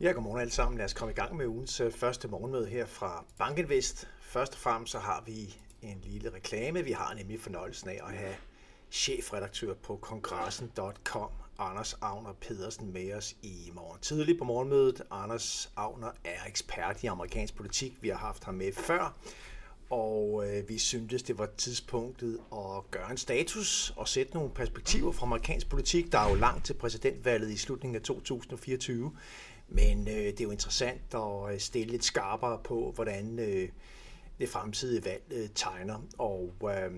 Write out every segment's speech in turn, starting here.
Ja, godmorgen alle sammen. Lad os komme i gang med ugens øh, første morgenmøde her fra Bankenvest. Først og fremmest så har vi en lille reklame. Vi har nemlig fornøjelsen af at have chefredaktør på kongressen.com, Anders Agner Pedersen, med os i morgen tidlig på morgenmødet. Anders Agner er ekspert i amerikansk politik. Vi har haft ham med før, og øh, vi syntes, det var tidspunktet at gøre en status og sætte nogle perspektiver fra amerikansk politik. Der er jo langt til præsidentvalget i slutningen af 2024. Men øh, det er jo interessant at øh, stille lidt skarpere på, hvordan øh, det fremtidige valg øh, tegner. Og øh,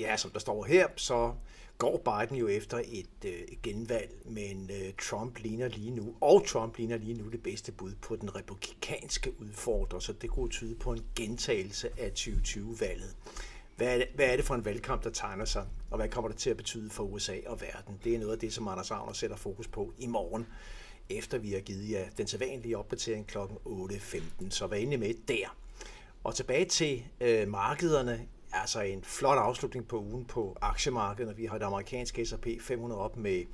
ja, som der står her, så går Biden jo efter et øh, genvalg, men øh, Trump ligner lige nu, og Trump ligner lige nu det bedste bud på den republikanske udfordrer, så det kunne tyde på en gentagelse af 2020-valget. Hvad er, det, hvad er det for en valgkamp, der tegner sig, og hvad kommer det til at betyde for USA og verden? Det er noget af det, som Anders Agner sætter fokus på i morgen efter vi har givet jer den sædvanlige opdatering kl. 8.15. Så vær endelig med der. Og tilbage til øh, markederne. Altså en flot afslutning på ugen på aktiemarkedet. Vi har det amerikanske S&P 500 op med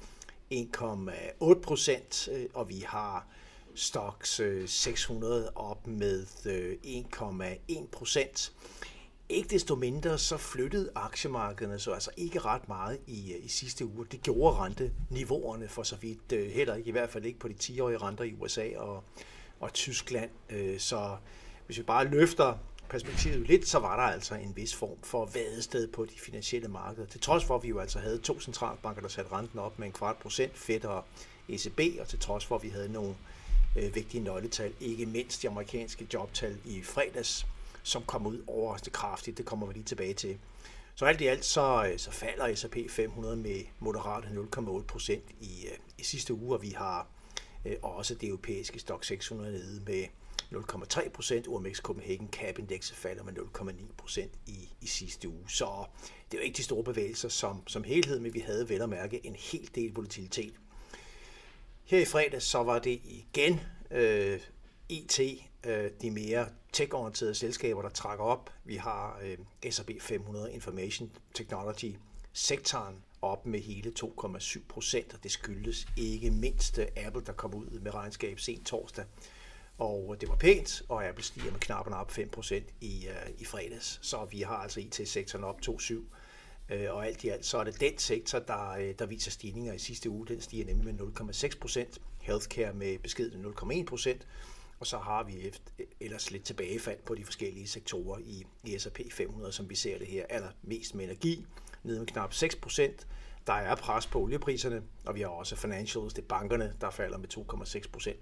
1,8 procent, øh, og vi har Stocks øh, 600 op med øh, 1,1 procent. Ikke desto mindre så flyttede aktiemarkederne så altså ikke ret meget i, øh, i sidste uge. Det gjorde renteniveauerne for så vidt øh, heller ikke, i hvert fald ikke på de 10-årige renter i USA og, og Tyskland. Øh, så hvis vi bare løfter perspektivet lidt, så var der altså en vis form for vadested på de finansielle markeder. Til trods for, at vi jo altså havde to centralbanker, der satte renten op med en kvart procent, Fed og ECB, og til trods for, at vi havde nogle øh, vigtige nøgletal, ikke mindst de amerikanske jobtal i fredags, som kom ud overraskende kraftigt. Det kommer vi lige tilbage til. Så alt i alt så, øh, så falder S&P 500 med moderat 0,8 procent i, øh, i sidste uge, og vi har øh, også det europæiske stok 600 nede med 0,3 procent. OMX Copenhagen Cap Index falder med 0,9 procent i, i sidste uge. Så det er jo ikke de store bevægelser som, som helhed, men vi havde vel at mærke en hel del volatilitet. Her i fredag så var det igen øh, IT, øh, de mere tech-orienterede selskaber, der trækker op. Vi har øh, S&P 500 Information Technology sektoren op med hele 2,7 procent, og det skyldes ikke mindst øh, Apple, der kom ud med regnskab sent torsdag. Og øh, det var pænt, og Apple stiger med knapperne op 5% i, øh, i fredags. Så vi har altså IT-sektoren op 2,7. Øh, og alt i alt, så er det den sektor, der, der viser stigninger i sidste uge. Den stiger nemlig med 0,6%. Healthcare med beskeden 0,1%. Og så har vi efter, ellers lidt tilbagefald på de forskellige sektorer i, i S&P 500, som vi ser det her allermest med energi, nede med knap 6 procent. Der er pres på oliepriserne, og vi har også financials, det er bankerne, der falder med 2,6 procent.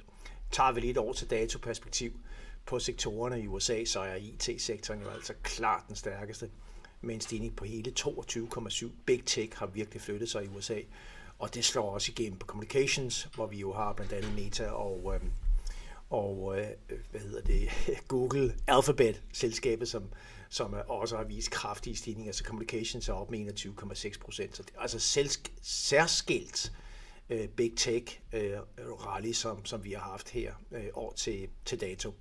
Tager vi lidt over til datoperspektiv på sektorerne i USA, så er IT-sektoren jo altså klart den stærkeste, med en stigning på hele 22,7. Big Tech har virkelig flyttet sig i USA, og det slår også igennem på communications, hvor vi jo har blandt andet Meta og, øh, og øh, hvad hedder det, Google Alphabet, selskabet, som, som også har vist kraftige stigninger, så communications er op med 21,6 procent. Så det er altså selsk, særskilt øh, big tech øh, rally, som, som vi har haft her øh, år til, til dato.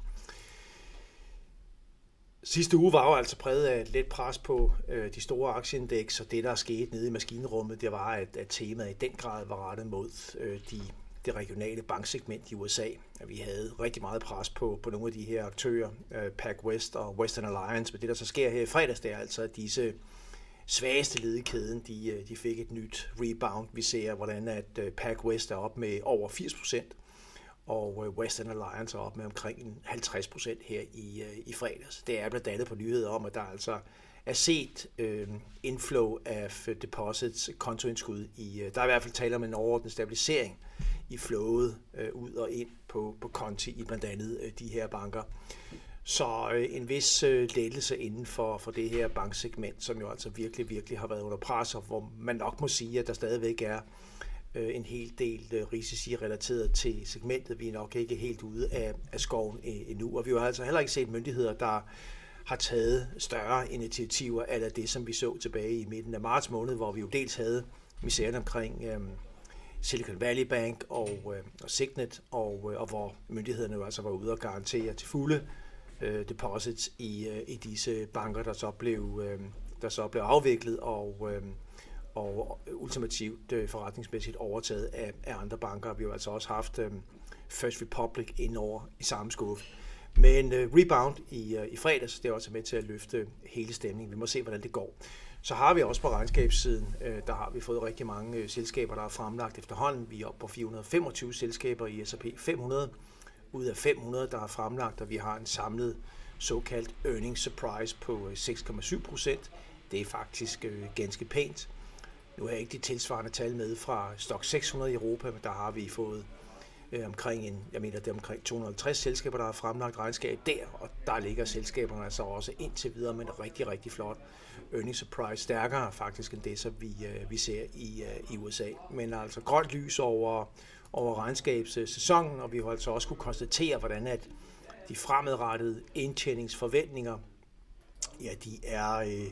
Sidste uge var jo altså præget af et let pres på øh, de store aktieindeks, og det, der er sket nede i maskinrummet, det var, at, at temaet i den grad var rettet mod øh, de det regionale banksegment i USA. Vi havde rigtig meget pres på, på nogle af de her aktører, uh, PacWest og Western Alliance, men det der så sker her i fredags, det er altså, at disse svageste led i kæden, de, øh, de fik et nyt rebound. Vi ser, hvordan at uh, PacWest er op med over 80 procent, og Western Alliance er op med omkring 50 procent her i, i fredags. Det er blandt andet på nyheder om, at der altså er set øh, inflow af deposits, kontoindskud. I, der er i hvert fald tale om en overordnet stabilisering i flowet øh, ud og ind på, på konti i blandt andet øh, de her banker. Så øh, en vis øh, lettelse inden for, for det her banksegment, som jo altså virkelig, virkelig har været under pres, og hvor man nok må sige, at der stadigvæk er øh, en hel del øh, risici relateret til segmentet. Vi er nok ikke helt ude af, af skoven øh, endnu, og vi har altså heller ikke set myndigheder, der har taget større initiativer af det, som vi så tilbage i midten af marts måned, hvor vi jo dels havde misæren omkring øh, Silicon Valley Bank og, øh, og Signet, og, øh, og hvor myndighederne jo altså var ude og garantere til fulde øh, deposits i, øh, i disse banker, der så blev, øh, der så blev afviklet og, øh, og ultimativt øh, forretningsmæssigt overtaget af, af andre banker. Vi har altså også haft øh, First Republic ind over i samme skuffe. Men øh, rebound i, øh, i fredags, det er også med til at løfte hele stemningen. Vi må se, hvordan det går. Så har vi også på regnskabssiden, øh, der har vi fået rigtig mange øh, selskaber, der er fremlagt efterhånden. Vi er oppe på 425 selskaber i S&P 500 ud af 500, der er fremlagt, og vi har en samlet såkaldt earnings surprise på øh, 6,7 procent. Det er faktisk øh, ganske pænt. Nu har jeg ikke de tilsvarende tal med fra Stock 600 i Europa, men der har vi fået øh, omkring en, jeg mener det er omkring 250 selskaber, der har fremlagt regnskab der, og der ligger selskaberne altså også indtil videre med en rigtig, rigtig flot earnings surprise, stærkere faktisk end det, som vi, øh, vi ser i, øh, i USA. Men altså grønt lys over, over regnskabssæsonen, og vi har altså også kunne konstatere, hvordan at de fremadrettede indtjeningsforventninger, ja, de er øh,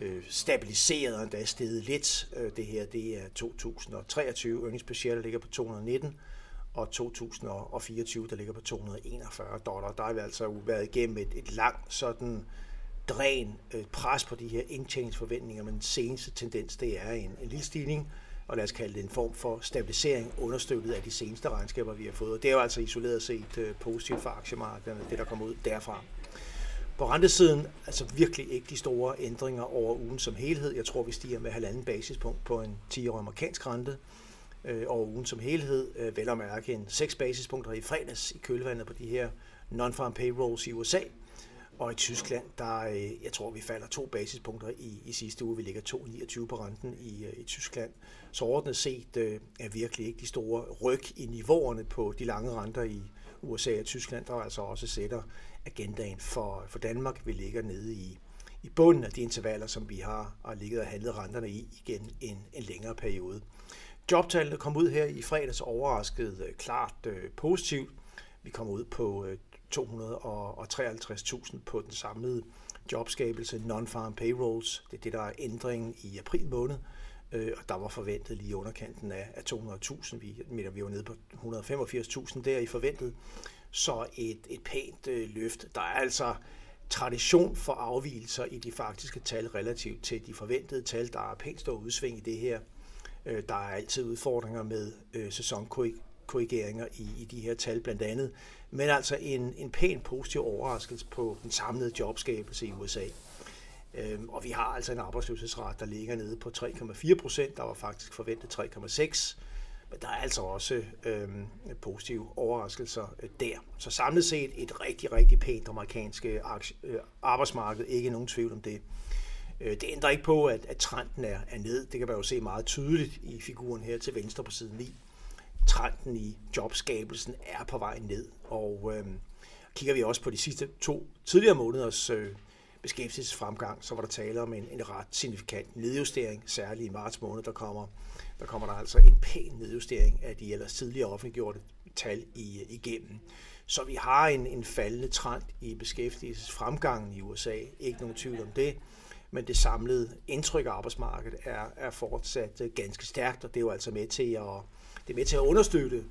øh, stabiliseret og endda steget lidt. Øh, det her, det er 2023, earnings per share, der ligger på 219, og 2024, der ligger på 241 dollar. Der har vi altså været igennem et, et langt sådan dræn, et pres på de her indtjeningsforventninger, men den seneste tendens, det er en, en lille stigning, og lad os kalde det en form for stabilisering, understøttet af de seneste regnskaber, vi har fået. Og det er jo altså isoleret set øh, positivt for aktiemarkederne, det der kommer ud derfra. På rentesiden, altså virkelig ikke de store ændringer over ugen som helhed. Jeg tror, vi stiger med halvanden basispunkt på en 10-årig amerikansk rente øh, over ugen som helhed. Øh, vel at mærke en 6 basispunkter i fredags i kølvandet på de her non-farm payrolls i USA. Og i Tyskland, der øh, jeg tror, vi falder to basispunkter i, i sidste uge. Vi ligger 2,29 på renten i, øh, i Tyskland. Så ordnet set øh, er virkelig ikke de store ryg i niveauerne på de lange renter i USA og Tyskland, der altså også sætter agendaen for, for Danmark. Vi ligger nede i, i bunden af de intervaller, som vi har, og ligget og handlet renterne i igen en, en længere periode. Jobtallene kom ud her i fredags overrasket øh, klart øh, positivt. Vi kom ud på øh, 253.000 på den samlede jobskabelse, non-farm payrolls. Det er det, der er ændringen i april måned. Øh, og der var forventet lige underkanten af, af 200.000. Vi, mener, vi var nede på 185.000 der i forventet. Så et, et pænt øh, løft. Der er altså tradition for afvielser i de faktiske tal relativt til de forventede tal. Der er pænt stor udsving i det her. Øh, der er altid udfordringer med øh, sæsonkorrigeringer i, i de her tal blandt andet. Men altså en, en pæn positiv overraskelse på den samlede jobskabelse i USA. Øhm, og vi har altså en arbejdsløshedsrate, der ligger nede på 3,4 procent. Der var faktisk forventet 3,6. Men der er altså også øhm, positive overraskelser øh, der. Så samlet set et rigtig, rigtig pænt amerikanske øh, arbejdsmarked. Ikke nogen tvivl om det. Øh, det ændrer ikke på, at, at trenden er, er ned. Det kan man jo se meget tydeligt i figuren her til venstre på side 9. Trenden i jobskabelsen er på vej ned. Og øh, kigger vi også på de sidste to tidligere måneders øh, beskæftigelsesfremgang, så var der tale om en, en ret signifikant nedjustering, særligt i marts måned, der kommer, der kommer der altså en pæn nedjustering af de ellers tidligere offentliggjorte tal i, igennem. Så vi har en, en faldende trend i beskæftigelsesfremgangen i USA, ikke nogen tvivl om det, men det samlede indtryk af arbejdsmarkedet er, er fortsat øh, ganske stærkt, og det er jo altså med til at, det er med til at understøtte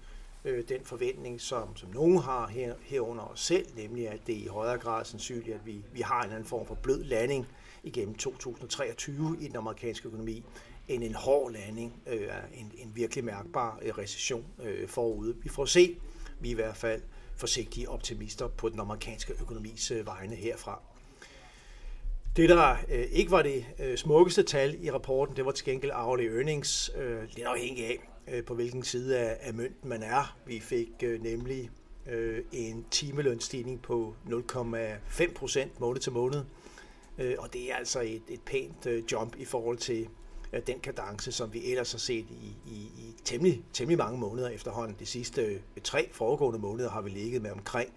øh, den forventning, som, som nogen har her, herunder os selv, nemlig at det er i højere grad er sandsynligt, at vi, vi har en anden form for blød landing igennem 2023 i den amerikanske økonomi, end en hård landing, øh, en, en virkelig mærkbar øh, recession øh, forude. Vi får se, vi er i hvert fald forsigtige optimister på den amerikanske økonomis øh, vegne herfra. Det, der øh, ikke var det øh, smukkeste tal i rapporten, det var til gengæld hourly earnings, øh, lidt afhængig af, øh, på hvilken side af, af mønten man er. Vi fik øh, nemlig øh, en timelønstigning på 0,5 procent måned til måned, øh, og det er altså et, et pænt øh, jump i forhold til øh, den kadence, som vi ellers har set i, i, i temmelig, temmelig mange måneder efterhånden. De sidste øh, tre foregående måneder har vi ligget med omkring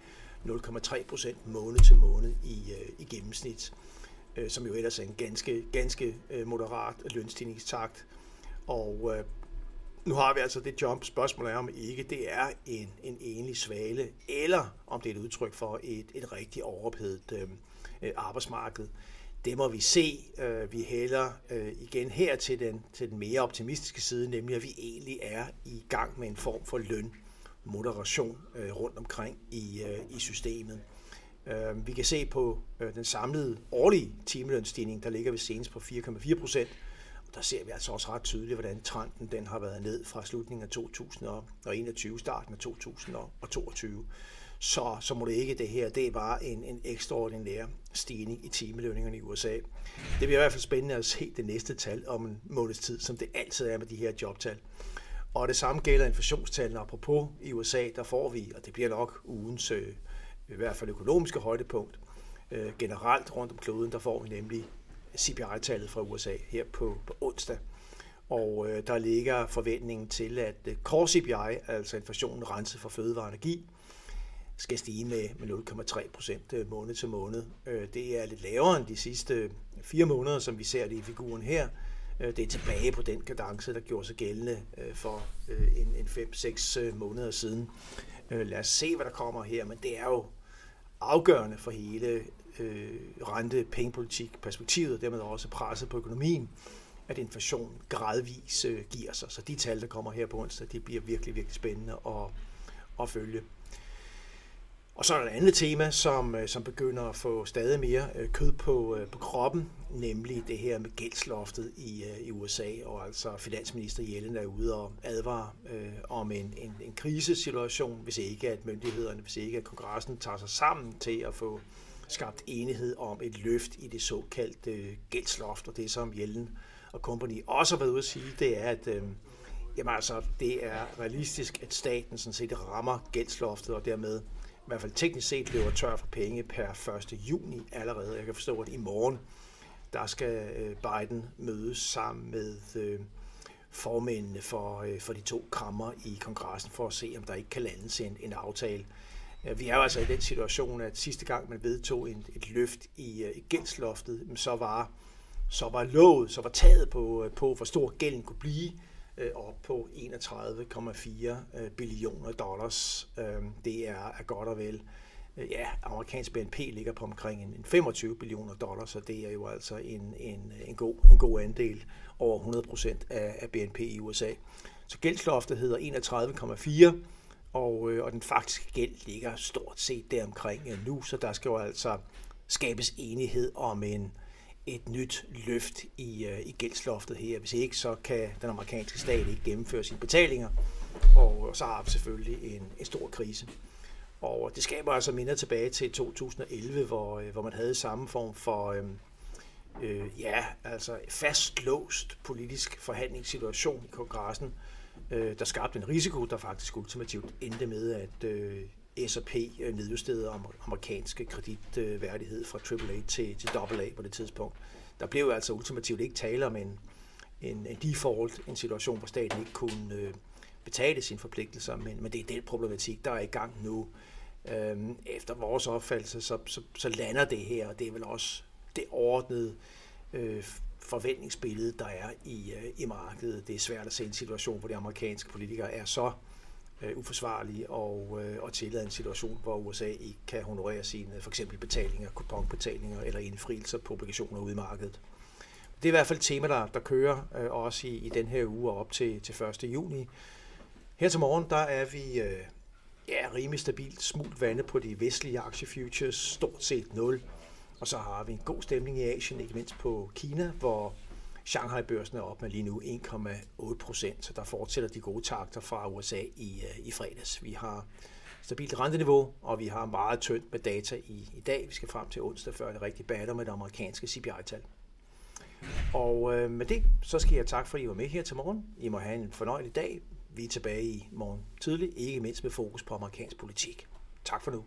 0,3 procent måned til måned i, øh, i gennemsnit, øh, Øh, som jo ellers er en ganske, ganske øh, moderat lønstigningstakt. Og øh, nu har vi altså det jump. Spørgsmålet er, om ikke det er en, en enlig svale, eller om det er et udtryk for et, et rigtig overophedet øh, øh, arbejdsmarked. Det må vi se. Øh, vi hælder øh, igen her til den, til den mere optimistiske side, nemlig at vi egentlig er i gang med en form for løn moderation øh, rundt omkring i, øh, i systemet. Øh, vi kan se på øh, den samlede årlige timelønsstigning, der ligger ved senest på 4,4 procent, der ser vi altså også ret tydeligt, hvordan trenden den har været ned fra slutningen af 2021, starten af 2022. Så, så må det ikke det her, det var en, en ekstraordinær stigning i timelønningerne i USA. Det bliver i hvert fald spændende at se det næste tal om en måneds tid, som det altid er med de her jobtal. Og det samme gælder inflationstallene. Apropos i USA, der får vi, og det bliver nok ugens øh, i hvert fald økonomiske højdepunkt, øh, generelt rundt om kloden, der får vi nemlig CPI-tallet fra USA her på, på onsdag. Og øh, der ligger forventningen til, at øh, core CPI, altså inflationen renset for fødevare og energi, skal stige med, med 0,3 procent øh, måned til måned. Øh, det er lidt lavere end de sidste øh, fire måneder, som vi ser det i figuren her. Øh, det er tilbage på den kadence, der gjorde sig gældende øh, for en, en 5-6 måneder siden. Lad os se, hvad der kommer her, men det er jo afgørende for hele øh, rente pengepolitik perspektivet, og dermed også presset på økonomien, at inflation gradvis øh, giver sig. Så de tal, der kommer her på onsdag, det bliver virkelig, virkelig spændende at, at følge. Og så er der et andet tema, som, øh, som begynder at få stadig mere øh, kød på, øh, på kroppen, nemlig det her med gældsloftet i, i USA. Og altså finansminister Yellen er ude og advare øh, om en, en, en krisesituation, hvis ikke at myndighederne, hvis ikke at kongressen tager sig sammen til at få skabt enighed om et løft i det såkaldte øh, gældsloft. Og det som Yellen og company også har været ude at sige, det er, at øh, jamen altså, det er realistisk, at staten sådan set rammer gældsloftet og dermed i hvert fald teknisk set løber tør for penge per 1. juni allerede. Jeg kan forstå, at i morgen, der skal øh, Biden mødes sammen med øh, formændene for, øh, for de to krammer i kongressen for at se, om der ikke kan landes en, en aftale. Vi er jo altså i den situation, at sidste gang man vedtog en, et løft i, i gældsloftet, så var, så var lovet, så var taget på, på, hvor stor gælden kunne blive, Øh, op på 31,4 øh, billioner dollars. Øh, det er, er godt og vel. Ja, amerikansk BNP ligger på omkring en, 25 billioner dollars, så det er jo altså en, en, en, god, en god andel over 100 procent af, af BNP i USA. Så gældsloftet hedder 31,4 og, øh, og den faktiske gæld ligger stort set deromkring nu, så der skal jo altså skabes enighed om en, et nyt løft i, øh, i gældsloftet her. Hvis ikke, så kan den amerikanske stat ikke gennemføre sine betalinger, og så har vi selvfølgelig en, en stor krise. Og det skaber altså minder tilbage til 2011, hvor, øh, hvor man havde samme form for øh, øh, ja, altså fastlåst politisk forhandlingssituation i kongressen, øh, der skabte en risiko, der faktisk ultimativt endte med, at øh, S&P øh, nedjusterede amerikanske kreditværdighed fra AAA til, til AA på det tidspunkt. Der blev jo altså ultimativt ikke tale om en, en, en default, en situation, hvor staten ikke kunne øh, betale sine forpligtelser, men, men det er den problematik, der er i gang nu. Øhm, efter vores opfattelse, så, så, så lander det her, og det er vel også det ordnede øh, forventningsbillede, der er i, øh, i markedet. Det er svært at se en situation, hvor de amerikanske politikere er så øh, Øh, uforsvarlige og, øh, og tillade en situation, hvor USA ikke kan honorere sine for eksempel betalinger, kuponbetalinger eller indfrielser på obligationer ude i markedet. Det er i hvert fald et tema, der, der kører øh, også i, i den her uge og op til, til 1. juni. Her til morgen, der er vi øh, ja, rimelig stabilt smult vande på de vestlige aktiefutures, stort set 0. Og så har vi en god stemning i Asien, ikke mindst på Kina, hvor Shanghai-børsen er op med lige nu 1,8 procent, så der fortsætter de gode takter fra USA i, øh, i fredags. Vi har stabilt renteniveau, og vi har meget tyndt med data i, i dag. Vi skal frem til onsdag, før det rigtig batter med det amerikanske CPI-tal. Og øh, med det, så skal jeg takke for, at I var med her til morgen. I må have en fornøjelig dag. Vi er tilbage i morgen tidlig, ikke mindst med fokus på amerikansk politik. Tak for nu.